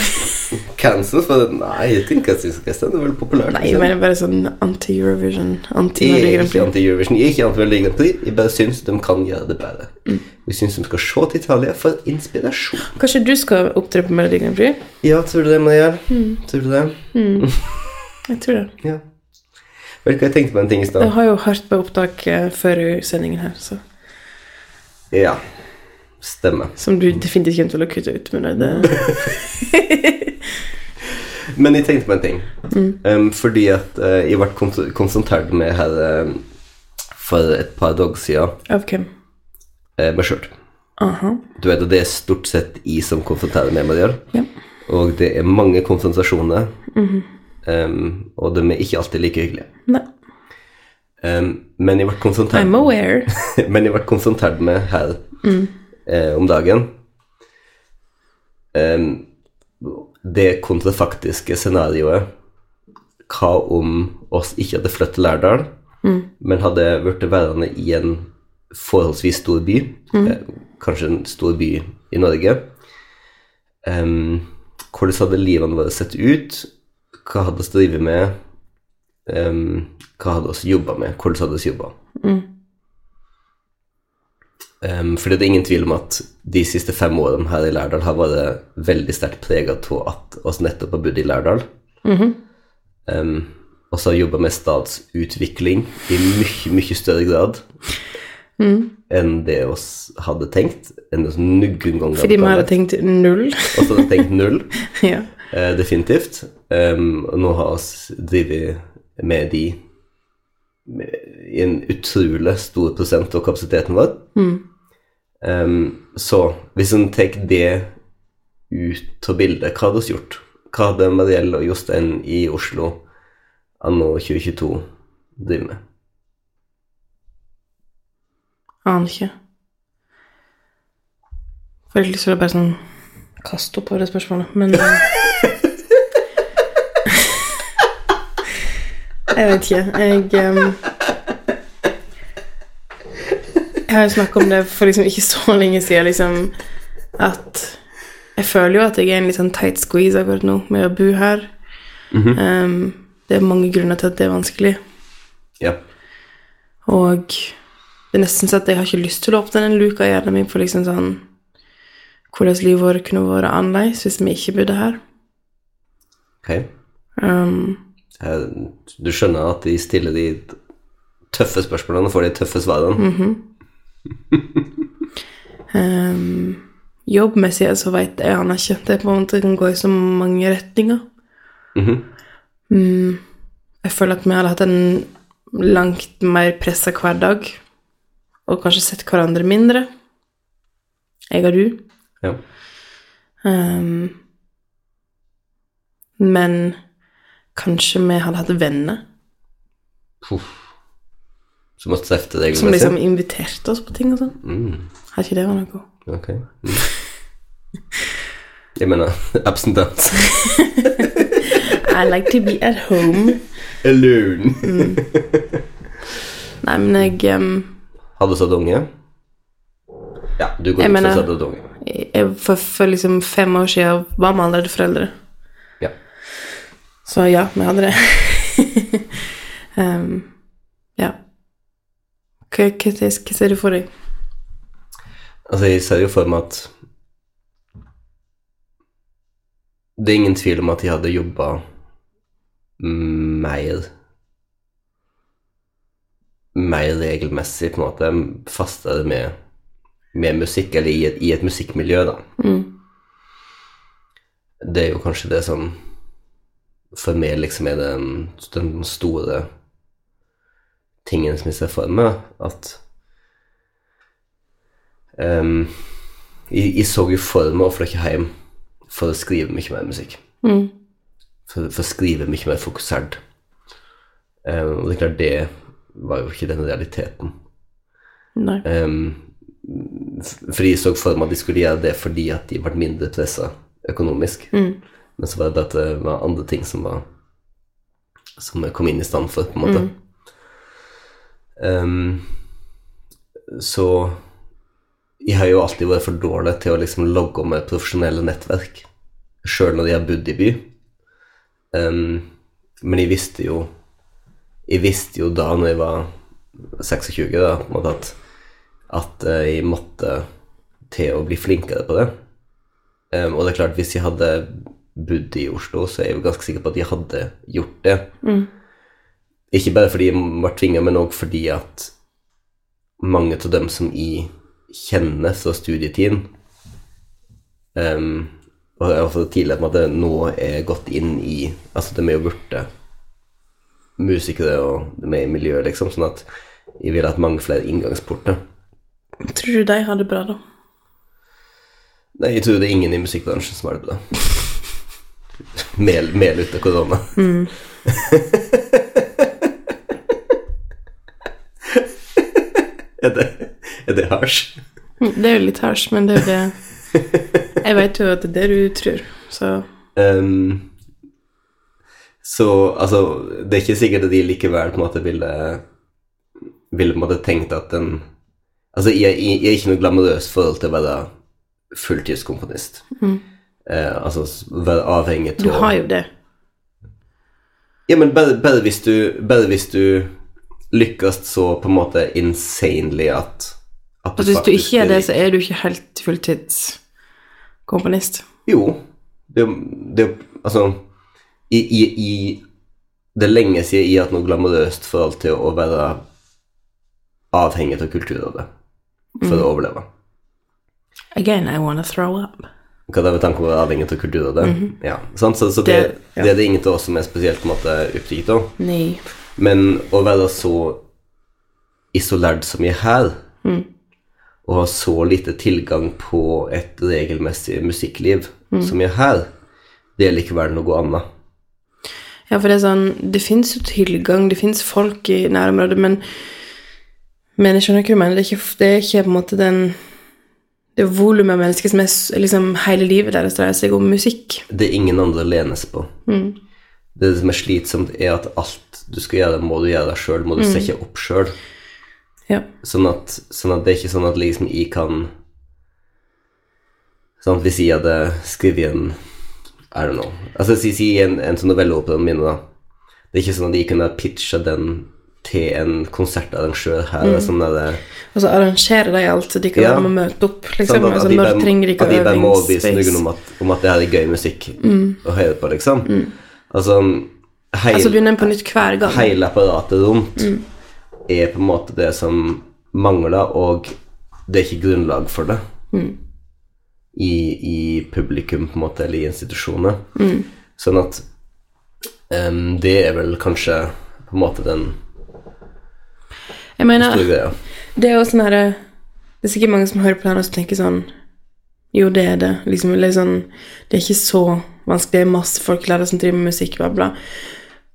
S2: Cancel for det. Nei, kringkastingsorkester er vel populært.
S1: Nei, jeg mener bare sånn anti-Eurovision.
S2: Jeg
S1: Anti
S2: jeg
S1: er
S2: ikke anti-Eurovision. Jeg er ikke anti-Melodi Grand Prix. Jeg bare syns de kan gjøre det bedre.
S1: Mm.
S2: Jeg syns de skal se til Italia for inspirasjon.
S1: Kanskje du skal opptre på Melodi Grand Prix?
S2: Ja, tror du det, Mariel?
S1: Mm.
S2: Tror du det?
S1: Jeg tror det.
S2: Ja. Hva jeg tenkte på en ting i
S1: Jeg har jo hørt på opptak eh, før sendingen her, så.
S2: Ja. Stemmer.
S1: som du definitivt kommer til å kutte ut. Men det,
S2: Men jeg tenkte på en ting.
S1: Mm.
S2: Um, fordi at uh, jeg ble kons- konsentrert med her um, for et par dager siden
S1: av hvem?
S2: uh, meg sjøl. Du vet at det er stort sett jeg som konfronterer med Mariel.
S1: Ja.
S2: Og det er mange konfrontasjoner.
S1: Mhm.
S2: um, og de er ikke alltid like hyggelige.
S1: Nei.
S2: Um, men jeg ble konfrontert
S1: I'm aware.
S2: Men jeg ble konfrontert med her
S1: Mm.
S2: eh, om dagen um, Det kontrafaktiske scenarioet Hva om oss ikke hadde flyttet til Lærdal,
S1: Mm.
S2: men hadde blitt værende i en forholdsvis stor by, eh, kanskje en stor by i Norge. Um, hvordan hadde livene våre sett ut? Hva hadde vi drevet med? Em, hva hadde vi jobba med? Hvordan hadde vi jobba? Um, fordi det er ingen tvil om at de siste fem årene her i Lærdal har vært veldig sterkt prega av at oss nettopp har bodd i Lærdal. um, og så har jobba med statsutvikling i mye, mye større grad enn det vi hadde tenkt. Enn det noen gang
S1: Fordi vi hadde tenkt null.
S2: Og så hadde tenkt null.
S1: ja.
S2: Eh, definitivt. Um, og nå har vi drevet med de i en utrolig stor prosent av kapasiteten vår. Um, så hvis en tar det ut av bildet, hva hadde vi gjort? Hva hadde Mariell og Jostein i Oslo anno 2022 drevet med?
S1: Aner ikke. Får litt lyst til å bare sånn kaste opp over det spørsmålet, men Jeg vet ikke. Jeg um, Jeg har jo snakket om det for liksom ikke så lenge siden, liksom at Jeg føler jo at jeg er en litt sånn tight squeeze akkurat nå med å bo her. Em, det er mange grunner til at det er vanskelig.
S2: Ja.
S1: Og det er nesten sånn at jeg har ikke lyst til å åpne den luka i hjernen min for liksom sånn Hvordan livet vårt kunne vært annerledes hvis vi ikke bodde her.
S2: Ok.
S1: Um,
S2: Du skjønner at de stiller de tøffe spørsmålene og får de tøffe svarene.
S1: um, jobbmessig så vet jeg aner ikke. Det er på en måte kan gå i så mange retninger. Mm -hmm. um, jeg føler at vi hadde hatt en langt mer pressa hverdag, og kanskje sett hverandre mindre. Jeg og du.
S2: Ja.
S1: Um, men kanskje vi hadde hatt venner
S2: Puff. Som måtte treffe deg
S1: som liksom inviterte oss på ting og sånn.
S2: Mm.
S1: Har ikke det vært noe?
S2: Ok. Mm. Jeg mener absent dance.
S1: I like to be at home.
S2: Alone.
S1: Nei, men jeg um,
S2: Hadde du satt unge? Ja, du går
S1: Jeg
S2: ut for å unge.
S1: jeg, for, for liksom fem år siden var vi allerede foreldre. Så ja, vi hadde det. um, ja. Hva, hva, hva ser du for deg?
S2: Altså, jeg ser jo for meg at Det er ingen tvil om at jeg hadde jobba mer Mer regelmessig, på en måte, fastere med, med musikk, eller i et, i et musikkmiljø, da.
S1: Mm.
S2: Det er jo kanskje det som for meg liksom er den, den store tingen som jeg ser for meg, at um, jeg, jeg så jo for meg å flytte hjem for å skrive mye mer musikk.
S1: Mm.
S2: For, for å skrive mye mer fokusert. Um, og det er klart, det var jo ikke den realiteten.
S1: Nei.
S2: Um, fordi jeg så for meg at de skulle gjøre det fordi at de ble mindre pressa økonomisk.
S1: Mm.
S2: Men så var det at det var andre ting som var Som kom inn i stand for, på en måte. Ehm, så jeg har jo alltid vært for dårlig til å liksom logge med profesjonelle nettverk, sjøl når jeg har bodd i by. Um, men jeg visste jo Jeg visste jo da når jeg var 26, da, på en måte at, at eh, jeg måtte til å bli flinkere på det. Um, og det er klart, hvis jeg hadde bodd i Oslo, så er jeg jo ganske sikker på at de hadde gjort det. Ikke bare fordi de var tvinga, men òg fordi at mange av dem som jeg kjenner fra studietiden um, Og jeg har fått tidligere at det nå er gått inn i Altså, de er jo borte musikere, og de er i miljøet, liksom, sånn at jeg vil ha mange flere inngangsporter.
S1: Tror du de har det bra, da?
S2: Nei, jeg tror det er ingen i musikkbransjen som har det bra. Mel, mel av korona. er det, er det hardt?
S1: Mm, Det er jo litt hasj, men det er jo det Jeg vet jo at det er det du tror, så
S2: um, så altså, det er ikke sikkert at de likevel på en måte ville ville på en måte tenkt at en Altså, jeg, jeg, jeg er ikke noe glamorøst forhold til å være fulltidskomponist. Eh, altså være avhengig av
S1: Du har jo det.
S2: Ja, men bare, bare, hvis du, bare hvis du lykkes så på en måte insanely at, at
S1: faktisk hvis du ikke er det, så er du ikke helt fulltidskomponist.
S2: Jo. Det, det Altså i, i, i Det er lenge siden jeg har hatt noe glamorøst forhold til å være avhengig av Kulturrådet for
S1: Mm.
S2: å overleve.
S1: Again, I wanna throw up.
S2: Hva det er tanken om å være det. Mm -hmm. Ja, sant? Så, så det.
S1: Det- ja.
S2: det er det ingen av oss som er spesielt på en måte opptatt av. Men å være så isolert som vi er her, og ha så lite tilgang på et regelmessig musikkliv som vi er her, det er likevel noe annet.
S1: Ja, for det er sånn Det fins jo tilgang, det fins folk i nærområdet, men Men jeg skjønner hva du mener. Det er ikke, det er ikke på en måte den Det volumet av mennesker som er liksom hele livet deres dreier seg om musikk.
S2: Det er ingen andre å lene seg på. Det som er slitsomt, er at alt du skal gjøre, må du gjøre sjøl, må du sette opp sjøl.
S1: Ja.
S2: Sånn sånn at det er ikke sånn at liksom jeg kan Sånn at hvis jeg hadde skrevet en I don't know Altså si en, en sånn novelleopera min, da. Det er ikke sånn at jeg kunne pitcha den til en konsertarrangør her.
S1: Mm.
S2: Sånn der,
S1: Og så arrangerer de alt, så de kan
S2: Ja.
S1: være med å møte opp.
S2: sånn
S1: Liksom.
S2: at,
S1: altså,
S2: at de
S1: når
S2: bare,
S1: trenger de ikke
S2: at de bare må overbevise noen om at, om at det her er gøy musikk å høre på, liksom. Altså heil,
S1: Altså begynner en på nytt hver gang.
S2: hele apparatet rundt er på en måte det som mangler, og det er ikke grunnlag for det i, i publikum, på en måte, eller i institusjoner. Sånn at um, det er vel kanskje på en måte den
S1: Jeg mener, det er jo sånn herre Det er sikkert mange som hører på her og som tenker sånn Jo, det er det. Liksom, eller sånn, det er ikke så vanskelig. Det er masse folk i som driver med musikk, bla, bla.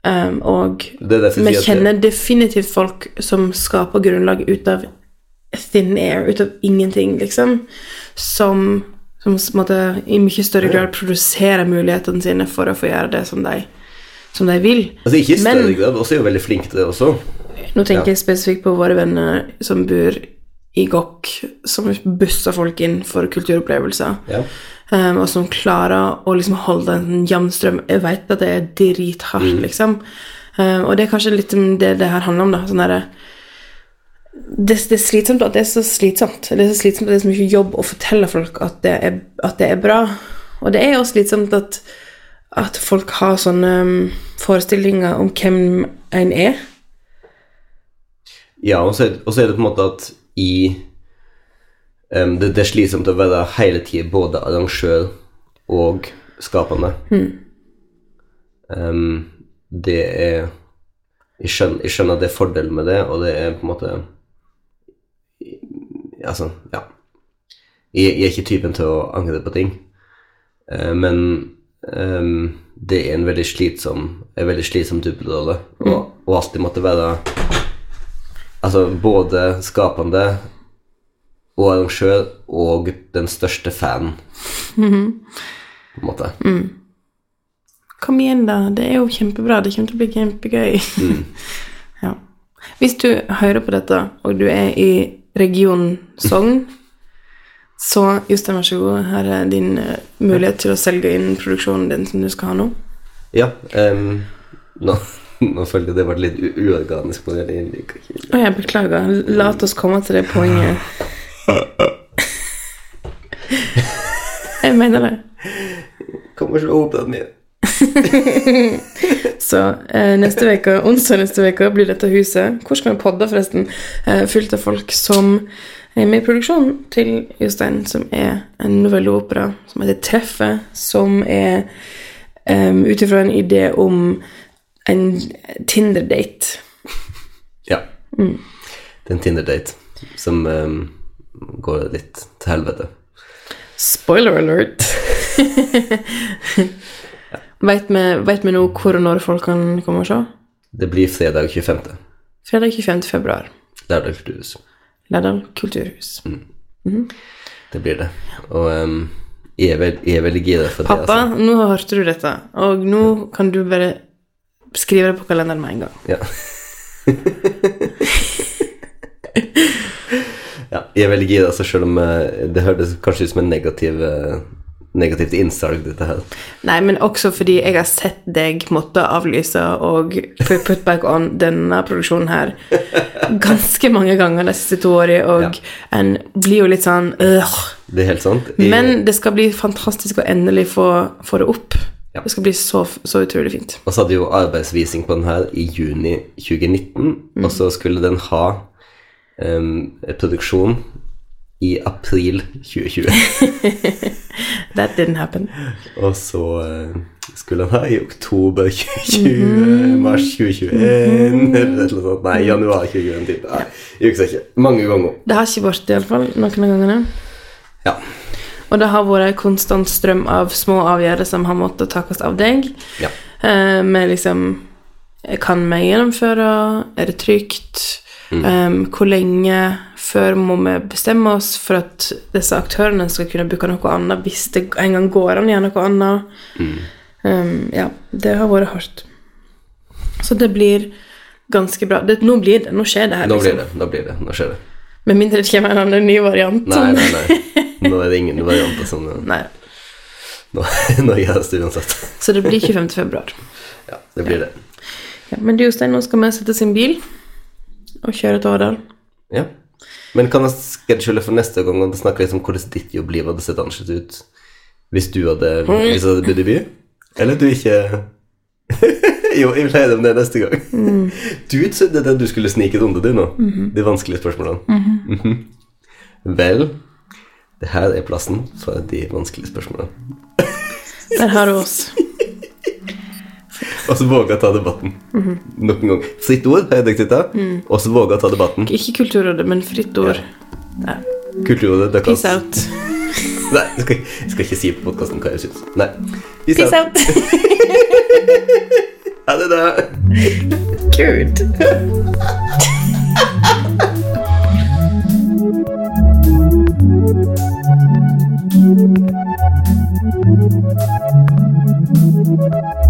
S1: Um, og vi kjenner definitivt folk som skaper grunnlag ut av thin air, ut av ingenting, liksom. Som, som måtte, i mye større grad produserer mulighetene sine for å få gjøre det som de, som de vil.
S2: Altså ikke i
S1: Men-
S2: grad, også er jo veldig flinke til det også.
S1: Nå tenker
S2: Ja.
S1: jeg spesifikt på våre venner som bor i Gokk, som busser folk inn for kulturopplevelser,
S2: Ja.
S1: um, og som klarer å liksom holde en jevn strøm. Jeg vet at det er drithardt, liksom. Um, og det er kanskje litt det det her handler om, da. Sånn derre det, det er slitsomt at det er så slitsomt. Det er så slitsomt at det er så mye jobb å fortelle folk at det er, at det er bra. Og det er jo slitsomt at, at folk har sånne um, forestillinger om hvem en er.
S2: Ja, og så, og så er det på en måte at i um, det, det er slitsomt å være hele tiden både arrangør og skapende. Em, det er jeg skjønner, jeg skjønner at det er fordelen med det, og det er på en måte Altså, ja. Jeg, jeg er ikke typen til å angre på ting, uh, men em, det er en veldig slitsom en veldig slitsom dobbeltrolle, og, og alltid måtte være Altså både skapende og arrangør og den største fan, på en måte.
S1: Kom igjen, da. Det er jo kjempebra. Det kommer til å bli kjempegøy. ja. Hvis du hører på dette, og du er i region Sogn, så Jostein, vær så god. Her er din uh, mulighet til å selge inn produksjonen din som du skal ha nå.
S2: Ja, Um, nå, nå følte jeg det ble litt uorganisk. Ikke
S1: Å, jeg beklager. La oss komme til det poenget. Jeg mener det.
S2: Kommer så opp den mye.
S1: Så eh, neste uke, onsdag neste uke blir dette huset Hvor skal vi podde, forresten? Eh, fylt av folk som med produksjonen til Jostein, som er en novelleopera som heter 'Treffet', som er um, ut ifra en idé om en Tinder-date.
S2: Ja. Det er en Tinder-date som um, går litt til helvete.
S1: Spoiler alert! Vet vi, vet vi nå hvor og når folk kan komme og se?
S2: Det blir fredag 25.
S1: Fredag 25. februar.
S2: Lærdal kulturhus.
S1: Mm. kulturhus.
S2: Det blir det. Og um, jeg er, veld, jeg er veldig gira for det.
S1: Pappa,
S2: Altså.
S1: nå hørte du dette, og nå kan du bare skrive det på kalenderen med en gang.
S2: Ja. Ja, jeg er veldig gira, altså, selv om eh, det hørtes kanskje ut som en negativ, eh, negativt innsalg, dette her.
S1: Nei, men også fordi jeg har sett deg måtte avlyse og put back on denne produksjonen her ganske mange ganger de siste to årene, og
S2: Ja.
S1: en blir jo litt sånn øh.
S2: Det er helt sant. Jeg,
S1: Men det skal bli fantastisk å endelig få, få det opp.
S2: Ja.
S1: Det skal bli så, så utrolig fint.
S2: Og så hadde jo arbeidsvisning på den her i juni 2019, og så skulle den ha um, produksjon i april 2020.
S1: That didn't happen.
S2: Og så eh, skulle han ha i oktober 2020, mars 2021 eller et eller noe sånt. Nei, januar 2021 type. Nei, jeg husker ikke. Mange ganger.
S1: Det har ikke vært det, iallfall. Noen av gangene.
S2: Ja.
S1: Og det har vært en konstant strøm av små avgjørelser som har måttet takes av deg.
S2: ja.
S1: Eh, med liksom Kan vi gjennomføre? Er det trygt? Eh, hvor lenge før må vi bestemme oss for at disse aktørene skal kunne bruke noe annet hvis det en gang går an å gjøre noe annet? Eh, ja, det har vært hardt. Så det blir ganske bra. Det, nå blir det. Nå skjer det her.
S2: Nå blir
S1: liksom.
S2: det. Nå blir det. Nå skjer det.
S1: Med mindre det kommer en annen ny variant.
S2: Nei, nei, nei. Nå er det ingen varianter som
S1: Nei.
S2: Nå, nå gjøres det uansett.
S1: Så det blir 25. februar.
S2: Ja, det blir det.
S1: Ja, men du Jostein, nå skal vi sette en bil og kjøre til Årdal.
S2: Ja. Men kan jeg schedule for neste gang og snakke litt om hvordan ditt jobbliv hadde sett annerledes ut hvis du hadde, hvis du hadde bodd i by? Eller du ikke Jo, jeg vil høre om det neste gang. Du trodde at du skulle snike under du, nå. De vanskelige spørsmålene. Mhm. Vel, det her er plassen for de vanskelige spørsmålene.
S1: Der har du oss.
S2: Og så våge å ta debatten. Mm -hmm. Noen gang. Fritt ord, har jeg deg Mm. Og så våge å ta debatten.
S1: Ikke Kulturrådet, men fritt ord. Ja.
S2: Kulturrådet, det
S1: Peace out.
S2: Nei, jeg skal, jeg skal ikke si på podkasten hva jeg syns. Nei. Peace,
S1: Peace
S2: out. Ha det, da.
S1: Gud.